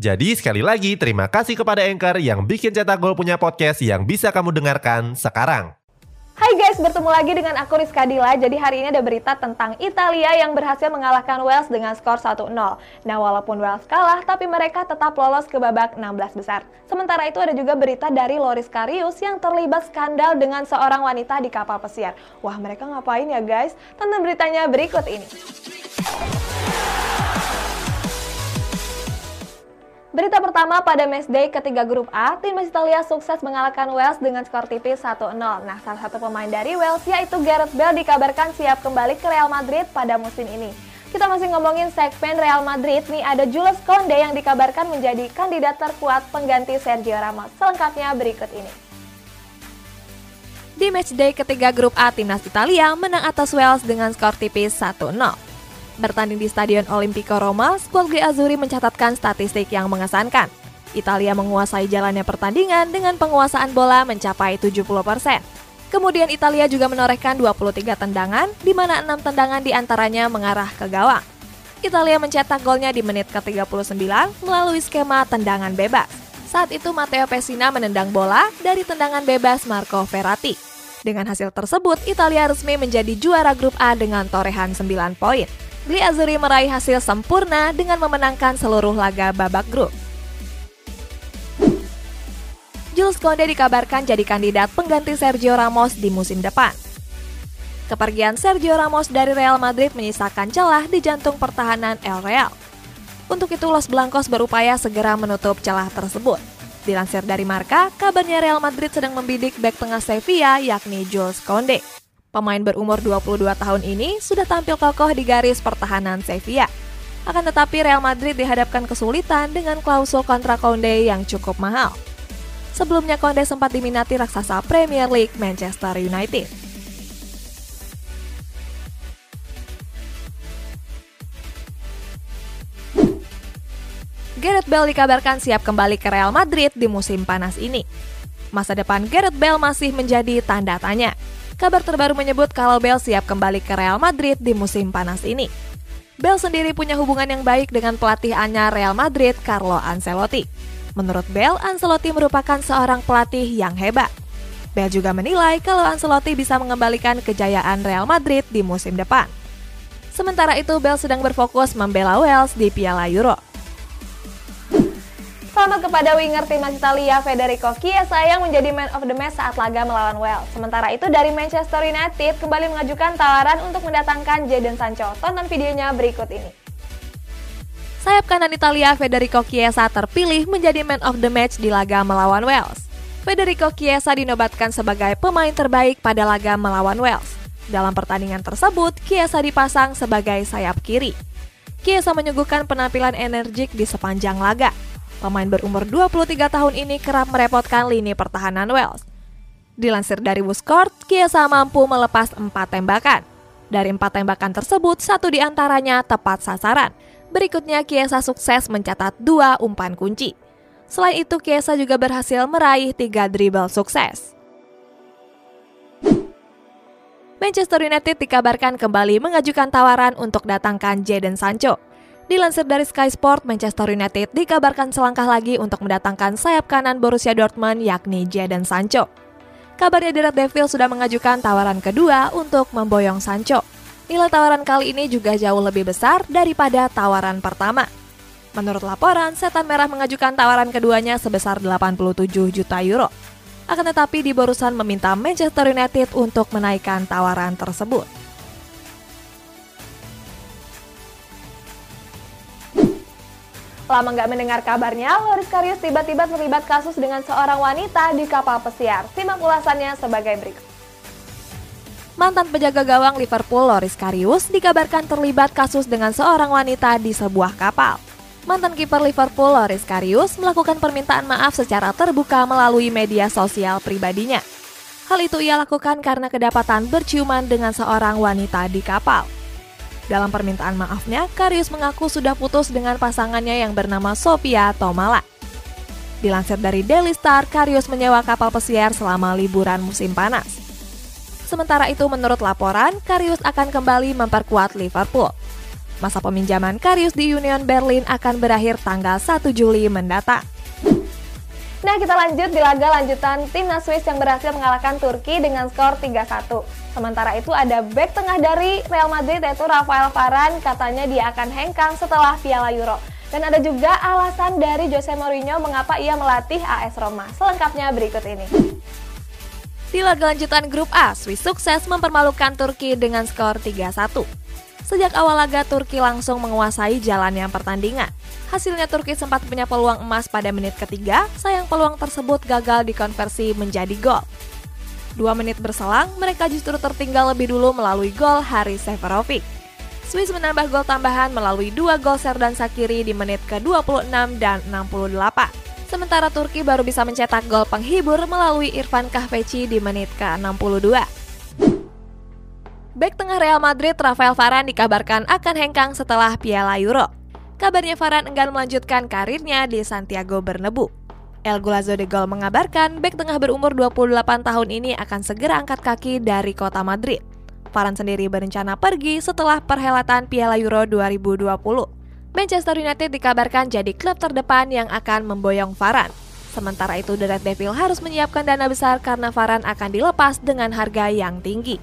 Jadi sekali lagi terima kasih kepada Anchor yang bikin Cetak Gol punya podcast yang bisa kamu dengarkan sekarang. Hai guys, bertemu lagi dengan aku Rizka Dila. Jadi hari ini ada berita tentang Italia yang berhasil mengalahkan Wales dengan skor 1-0. Nah, walaupun Wales kalah, tapi mereka tetap lolos ke babak 16 besar. Sementara itu ada juga berita dari Loris Karius yang terlibat skandal dengan seorang wanita di kapal pesiar. Wah, mereka ngapain ya guys? Tonton beritanya berikut ini. Berita pertama pada matchday ketiga grup A, timnas Italia sukses mengalahkan Wales dengan skor tipis 1-0. Nah, salah satu pemain dari Wales yaitu Gareth Bale dikabarkan siap kembali ke Real Madrid pada musim ini. Kita masih ngomongin segmen Real Madrid, nih ada Jules Kounde yang dikabarkan menjadi kandidat terkuat pengganti Sergio Ramos. Selengkapnya berikut ini. Di matchday ketiga grup A, timnas Italia menang atas Wales dengan skor tipis 1-0. Bertanding di Stadion Olimpico Roma, skuad Azuri mencatatkan statistik yang mengesankan. Italia menguasai jalannya pertandingan dengan penguasaan bola mencapai 70%. Kemudian Italia juga menorehkan 23 tendangan, di mana 6 tendangan di antaranya mengarah ke gawang. Italia mencetak golnya di menit ke-39 melalui skema tendangan bebas. Saat itu Matteo Pessina menendang bola dari tendangan bebas Marco Verratti. Dengan hasil tersebut, Italia resmi menjadi juara grup A dengan torehan 9 poin. Gli Azuri meraih hasil sempurna dengan memenangkan seluruh laga babak grup. Jules Kounde dikabarkan jadi kandidat pengganti Sergio Ramos di musim depan. Kepergian Sergio Ramos dari Real Madrid menyisakan celah di jantung pertahanan El Real. Untuk itu Los Blancos berupaya segera menutup celah tersebut. Dilansir dari Marka, kabarnya Real Madrid sedang membidik bek tengah Sevilla yakni Jules Kounde. Pemain berumur 22 tahun ini sudah tampil kokoh di garis pertahanan Sevilla. Akan tetapi Real Madrid dihadapkan kesulitan dengan klausul kontrak Conde yang cukup mahal. Sebelumnya Conde sempat diminati raksasa Premier League Manchester United. Gareth Bale dikabarkan siap kembali ke Real Madrid di musim panas ini. Masa depan Gareth Bale masih menjadi tanda tanya. Kabar terbaru menyebut kalau Bell siap kembali ke Real Madrid di musim panas ini. Bell sendiri punya hubungan yang baik dengan pelatih anyar Real Madrid, Carlo Ancelotti. Menurut Bell, Ancelotti merupakan seorang pelatih yang hebat. Bell juga menilai kalau Ancelotti bisa mengembalikan kejayaan Real Madrid di musim depan. Sementara itu, Bell sedang berfokus membela Wales di Piala Euro. Selamat kepada winger timnas Italia Federico Chiesa yang menjadi man of the match saat laga melawan Wales. Sementara itu dari Manchester United kembali mengajukan tawaran untuk mendatangkan Jadon Sancho. Tonton videonya berikut ini. Sayap kanan Italia Federico Chiesa terpilih menjadi man of the match di laga melawan Wales. Federico Chiesa dinobatkan sebagai pemain terbaik pada laga melawan Wales. Dalam pertandingan tersebut, Chiesa dipasang sebagai sayap kiri. Chiesa menyuguhkan penampilan energik di sepanjang laga. Pemain berumur 23 tahun ini kerap merepotkan lini pertahanan Wales. Dilansir dari Wuskort, Kiesa mampu melepas empat tembakan. Dari empat tembakan tersebut, satu di antaranya tepat sasaran. Berikutnya, Kiesa sukses mencatat dua umpan kunci. Selain itu, Kiesa juga berhasil meraih tiga dribble sukses. Manchester United dikabarkan kembali mengajukan tawaran untuk datangkan Jadon Sancho. Dilansir dari Sky Sport, Manchester United dikabarkan selangkah lagi untuk mendatangkan sayap kanan Borussia Dortmund yakni Jadon Sancho. Kabarnya The Red Devil sudah mengajukan tawaran kedua untuk memboyong Sancho. Nilai tawaran kali ini juga jauh lebih besar daripada tawaran pertama. Menurut laporan, Setan Merah mengajukan tawaran keduanya sebesar 87 juta euro. Akan tetapi di Borusan meminta Manchester United untuk menaikkan tawaran tersebut. Lama nggak mendengar kabarnya, Loris Karius tiba-tiba terlibat kasus dengan seorang wanita di kapal pesiar. Simak ulasannya sebagai berikut. Mantan penjaga gawang Liverpool Loris Karius dikabarkan terlibat kasus dengan seorang wanita di sebuah kapal. mantan kiper Liverpool Loris Karius melakukan permintaan maaf secara terbuka melalui media sosial pribadinya. Hal itu ia lakukan karena kedapatan berciuman dengan seorang wanita di kapal. Dalam permintaan maafnya, Karius mengaku sudah putus dengan pasangannya yang bernama Sophia Tomala. Dilansir dari Daily Star, Karius menyewa kapal pesiar selama liburan musim panas. Sementara itu, menurut laporan, Karius akan kembali memperkuat Liverpool. Masa peminjaman Karius di Union Berlin akan berakhir tanggal 1 Juli mendatang. Nah, kita lanjut di laga lanjutan timnas Swiss yang berhasil mengalahkan Turki dengan skor 3-1. Sementara itu ada back tengah dari Real Madrid yaitu Rafael Varane, katanya dia akan hengkang setelah Piala Euro. Dan ada juga alasan dari Jose Mourinho mengapa ia melatih AS Roma. Selengkapnya berikut ini. Di laga lanjutan grup A, Swiss sukses mempermalukan Turki dengan skor 3-1. Sejak awal laga, Turki langsung menguasai jalannya pertandingan. Hasilnya Turki sempat punya peluang emas pada menit ketiga, sayang peluang tersebut gagal dikonversi menjadi gol. Dua menit berselang, mereka justru tertinggal lebih dulu melalui gol Haris Seferovic. Swiss menambah gol tambahan melalui dua gol Serdan Sakiri di menit ke-26 dan 68. Sementara Turki baru bisa mencetak gol penghibur melalui Irfan Kahveci di menit ke-62. Bek tengah Real Madrid Rafael Varane dikabarkan akan hengkang setelah Piala Euro. Kabarnya Varane enggan melanjutkan karirnya di Santiago Bernabeu. El Golazo de Gol mengabarkan bek tengah berumur 28 tahun ini akan segera angkat kaki dari kota Madrid. Varane sendiri berencana pergi setelah perhelatan Piala Euro 2020. Manchester United dikabarkan jadi klub terdepan yang akan memboyong Varane. Sementara itu, The Red Devil harus menyiapkan dana besar karena Varane akan dilepas dengan harga yang tinggi.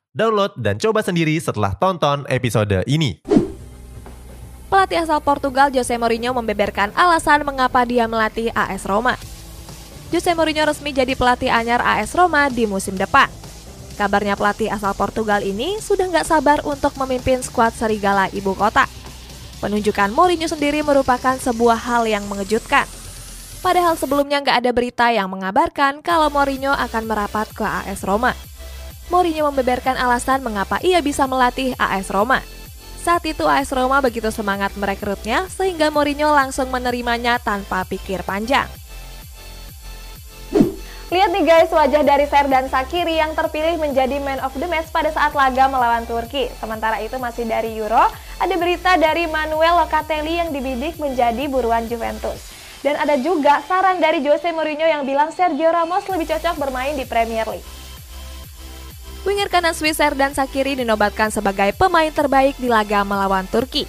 Download dan coba sendiri setelah tonton episode ini. Pelatih asal Portugal Jose Mourinho membeberkan alasan mengapa dia melatih AS Roma. Jose Mourinho resmi jadi pelatih anyar AS Roma di musim depan. Kabarnya pelatih asal Portugal ini sudah nggak sabar untuk memimpin skuad serigala ibu kota. Penunjukan Mourinho sendiri merupakan sebuah hal yang mengejutkan. Padahal sebelumnya nggak ada berita yang mengabarkan kalau Mourinho akan merapat ke AS Roma. Mourinho membeberkan alasan mengapa ia bisa melatih AS Roma. Saat itu AS Roma begitu semangat merekrutnya sehingga Mourinho langsung menerimanya tanpa pikir panjang. Lihat nih guys wajah dari dan Sakiri yang terpilih menjadi man of the match pada saat laga melawan Turki. Sementara itu masih dari Euro, ada berita dari Manuel Locatelli yang dibidik menjadi buruan Juventus. Dan ada juga saran dari Jose Mourinho yang bilang Sergio Ramos lebih cocok bermain di Premier League. Winger kanan Swiss dan Sakiri dinobatkan sebagai pemain terbaik di laga melawan Turki.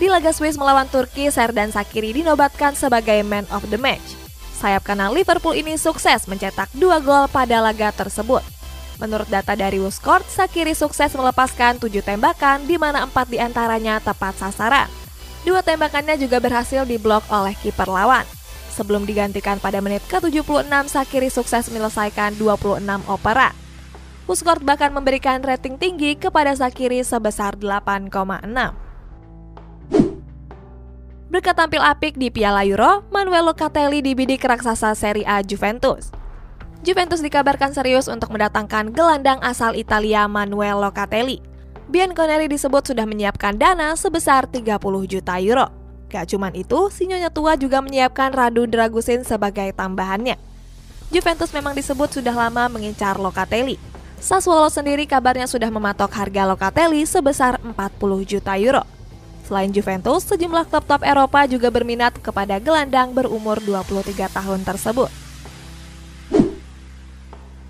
Di laga Swiss melawan Turki, dan Sakiri dinobatkan sebagai man of the match. Sayap kanan Liverpool ini sukses mencetak dua gol pada laga tersebut. Menurut data dari Wuskort, Sakiri sukses melepaskan tujuh tembakan di mana empat di antaranya tepat sasaran. Dua tembakannya juga berhasil diblok oleh kiper lawan. Sebelum digantikan pada menit ke-76, Sakiri sukses menyelesaikan 26 opera. Puskort bahkan memberikan rating tinggi kepada Sakiri sebesar 8,6. Berkat tampil apik di Piala Euro, Manuel Locatelli dibidik raksasa Serie A Juventus. Juventus dikabarkan serius untuk mendatangkan gelandang asal Italia Manuel Locatelli. Bianconeri disebut sudah menyiapkan dana sebesar 30 juta euro. Gak cuman itu, si Nyonya Tua juga menyiapkan Radu Dragusin sebagai tambahannya. Juventus memang disebut sudah lama mengincar Locatelli, Sassuolo sendiri kabarnya sudah mematok harga Locatelli sebesar 40 juta euro. Selain Juventus, sejumlah klub top Eropa juga berminat kepada gelandang berumur 23 tahun tersebut.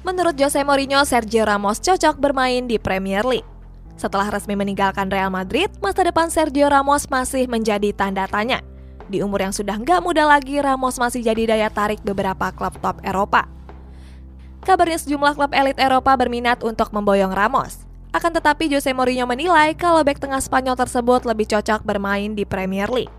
Menurut Jose Mourinho, Sergio Ramos cocok bermain di Premier League. Setelah resmi meninggalkan Real Madrid, masa depan Sergio Ramos masih menjadi tanda tanya. Di umur yang sudah nggak muda lagi, Ramos masih jadi daya tarik beberapa klub top Eropa. Kabarnya sejumlah klub elit Eropa berminat untuk memboyong Ramos. Akan tetapi Jose Mourinho menilai kalau bek tengah Spanyol tersebut lebih cocok bermain di Premier League.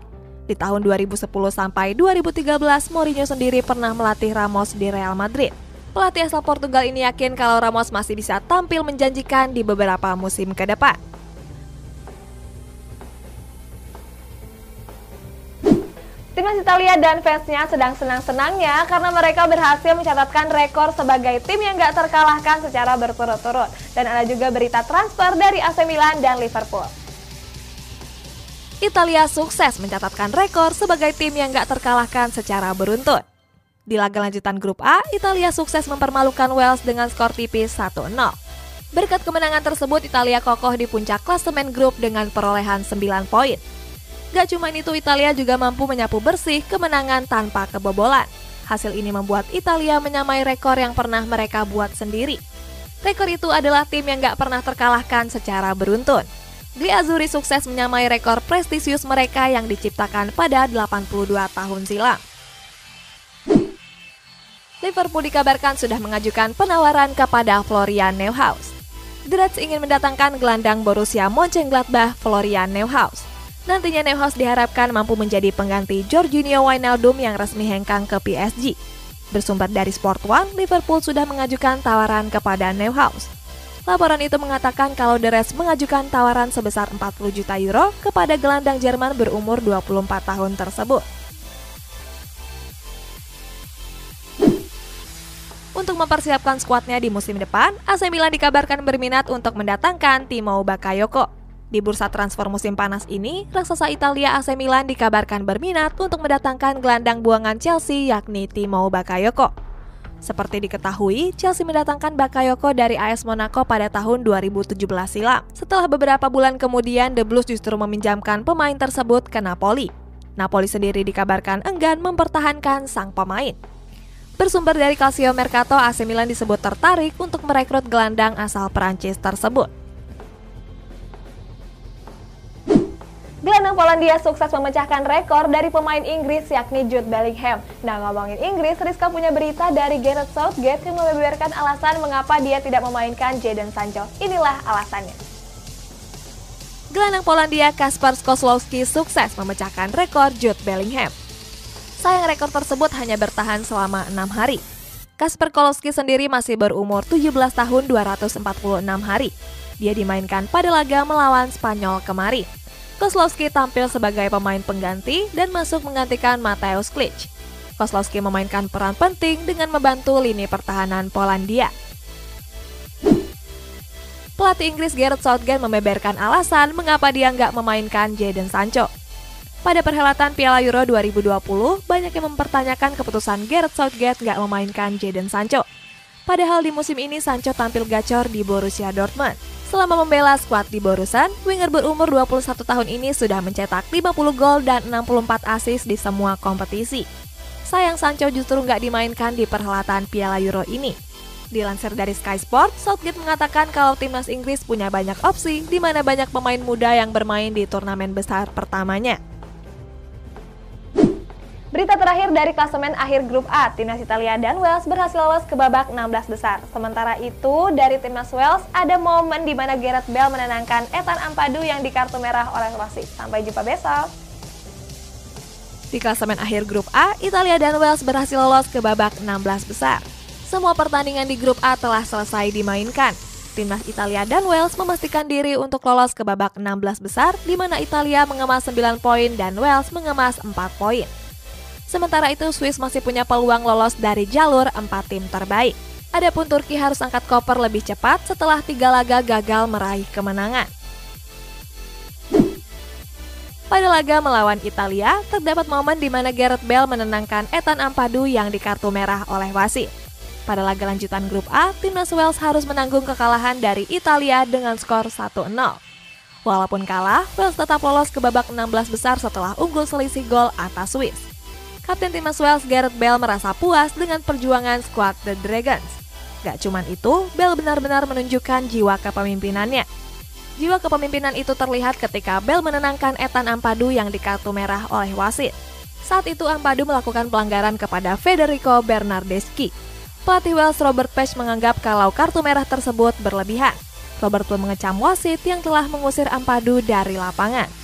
Di tahun 2010 sampai 2013, Mourinho sendiri pernah melatih Ramos di Real Madrid. Pelatih asal Portugal ini yakin kalau Ramos masih bisa tampil menjanjikan di beberapa musim ke depan. Timnas Italia dan fansnya sedang senang-senangnya karena mereka berhasil mencatatkan rekor sebagai tim yang gak terkalahkan secara berturut-turut. Dan ada juga berita transfer dari AC Milan dan Liverpool. Italia sukses mencatatkan rekor sebagai tim yang gak terkalahkan secara beruntun. Di laga lanjutan grup A, Italia sukses mempermalukan Wales dengan skor tipis 1-0. Berkat kemenangan tersebut, Italia kokoh di puncak klasemen grup dengan perolehan 9 poin. Gak cuma itu, Italia juga mampu menyapu bersih kemenangan tanpa kebobolan. Hasil ini membuat Italia menyamai rekor yang pernah mereka buat sendiri. Rekor itu adalah tim yang gak pernah terkalahkan secara beruntun. Gli Azzurri sukses menyamai rekor prestisius mereka yang diciptakan pada 82 tahun silam. Liverpool dikabarkan sudah mengajukan penawaran kepada Florian Neuhaus. Reds ingin mendatangkan gelandang Borussia Mönchengladbach Florian Neuhaus. Nantinya Neuhaus diharapkan mampu menjadi pengganti Jorginho Wijnaldum yang resmi hengkang ke PSG. Bersumber dari Sport One, Liverpool sudah mengajukan tawaran kepada Neuhaus. Laporan itu mengatakan kalau The Reds mengajukan tawaran sebesar 40 juta euro kepada gelandang Jerman berumur 24 tahun tersebut. Untuk mempersiapkan skuadnya di musim depan, AC Milan dikabarkan berminat untuk mendatangkan Timo Bakayoko. Di bursa transfer musim panas ini, raksasa Italia AC Milan dikabarkan berminat untuk mendatangkan gelandang buangan Chelsea yakni Timo Bakayoko. Seperti diketahui, Chelsea mendatangkan Bakayoko dari AS Monaco pada tahun 2017 silam. Setelah beberapa bulan kemudian, The Blues justru meminjamkan pemain tersebut ke Napoli. Napoli sendiri dikabarkan enggan mempertahankan sang pemain. Bersumber dari Calcio Mercato, AC Milan disebut tertarik untuk merekrut gelandang asal Perancis tersebut. Gelandang Polandia sukses memecahkan rekor dari pemain Inggris yakni Jude Bellingham. Nah ngomongin Inggris, Rizka punya berita dari Gareth Southgate yang membeberkan alasan mengapa dia tidak memainkan Jadon Sancho. Inilah alasannya. Gelandang Polandia Kasper Skoslowski sukses memecahkan rekor Jude Bellingham. Sayang rekor tersebut hanya bertahan selama enam hari. Kasper Kolowski sendiri masih berumur 17 tahun 246 hari. Dia dimainkan pada laga melawan Spanyol kemarin. Kozlowski tampil sebagai pemain pengganti dan masuk menggantikan Mateusz Klich. Kozlowski memainkan peran penting dengan membantu lini pertahanan Polandia. Pelatih Inggris Gareth Southgate membeberkan alasan mengapa dia nggak memainkan Jadon Sancho. Pada perhelatan Piala Euro 2020, banyak yang mempertanyakan keputusan Gareth Southgate nggak memainkan Jadon Sancho. Padahal di musim ini Sancho tampil gacor di Borussia Dortmund. Selama membela skuad di Borusan, winger berumur 21 tahun ini sudah mencetak 50 gol dan 64 assist di semua kompetisi. Sayang Sancho justru nggak dimainkan di perhelatan Piala Euro ini. Dilansir dari Sky Sport, Southgate mengatakan kalau timnas Inggris punya banyak opsi di mana banyak pemain muda yang bermain di turnamen besar pertamanya. Berita terakhir dari klasemen akhir grup A, timnas Italia dan Wales berhasil lolos ke babak 16 besar. Sementara itu, dari timnas Wales ada momen di mana Gareth Bale menenangkan Ethan Ampadu yang di kartu merah oleh wasit. Sampai jumpa besok. Di klasemen akhir grup A, Italia dan Wales berhasil lolos ke babak 16 besar. Semua pertandingan di grup A telah selesai dimainkan. Timnas Italia dan Wales memastikan diri untuk lolos ke babak 16 besar, di mana Italia mengemas 9 poin dan Wales mengemas 4 poin. Sementara itu, Swiss masih punya peluang lolos dari jalur empat tim terbaik. Adapun Turki harus angkat koper lebih cepat setelah tiga laga gagal meraih kemenangan. Pada laga melawan Italia, terdapat momen di mana Gareth Bale menenangkan Ethan Ampadu yang di kartu merah oleh wasit. Pada laga lanjutan grup A, timnas Wales harus menanggung kekalahan dari Italia dengan skor 1-0. Walaupun kalah, Wales tetap lolos ke babak 16 besar setelah unggul selisih gol atas Swiss. Kapten timnas Wales Gareth Bale merasa puas dengan perjuangan skuad The Dragons. Gak cuman itu, Bale benar-benar menunjukkan jiwa kepemimpinannya. Jiwa kepemimpinan itu terlihat ketika Bale menenangkan Ethan Ampadu yang di kartu merah oleh wasit. Saat itu Ampadu melakukan pelanggaran kepada Federico Bernardeschi. Pelatih Wales Robert Page menganggap kalau kartu merah tersebut berlebihan. Robert pun mengecam wasit yang telah mengusir Ampadu dari lapangan.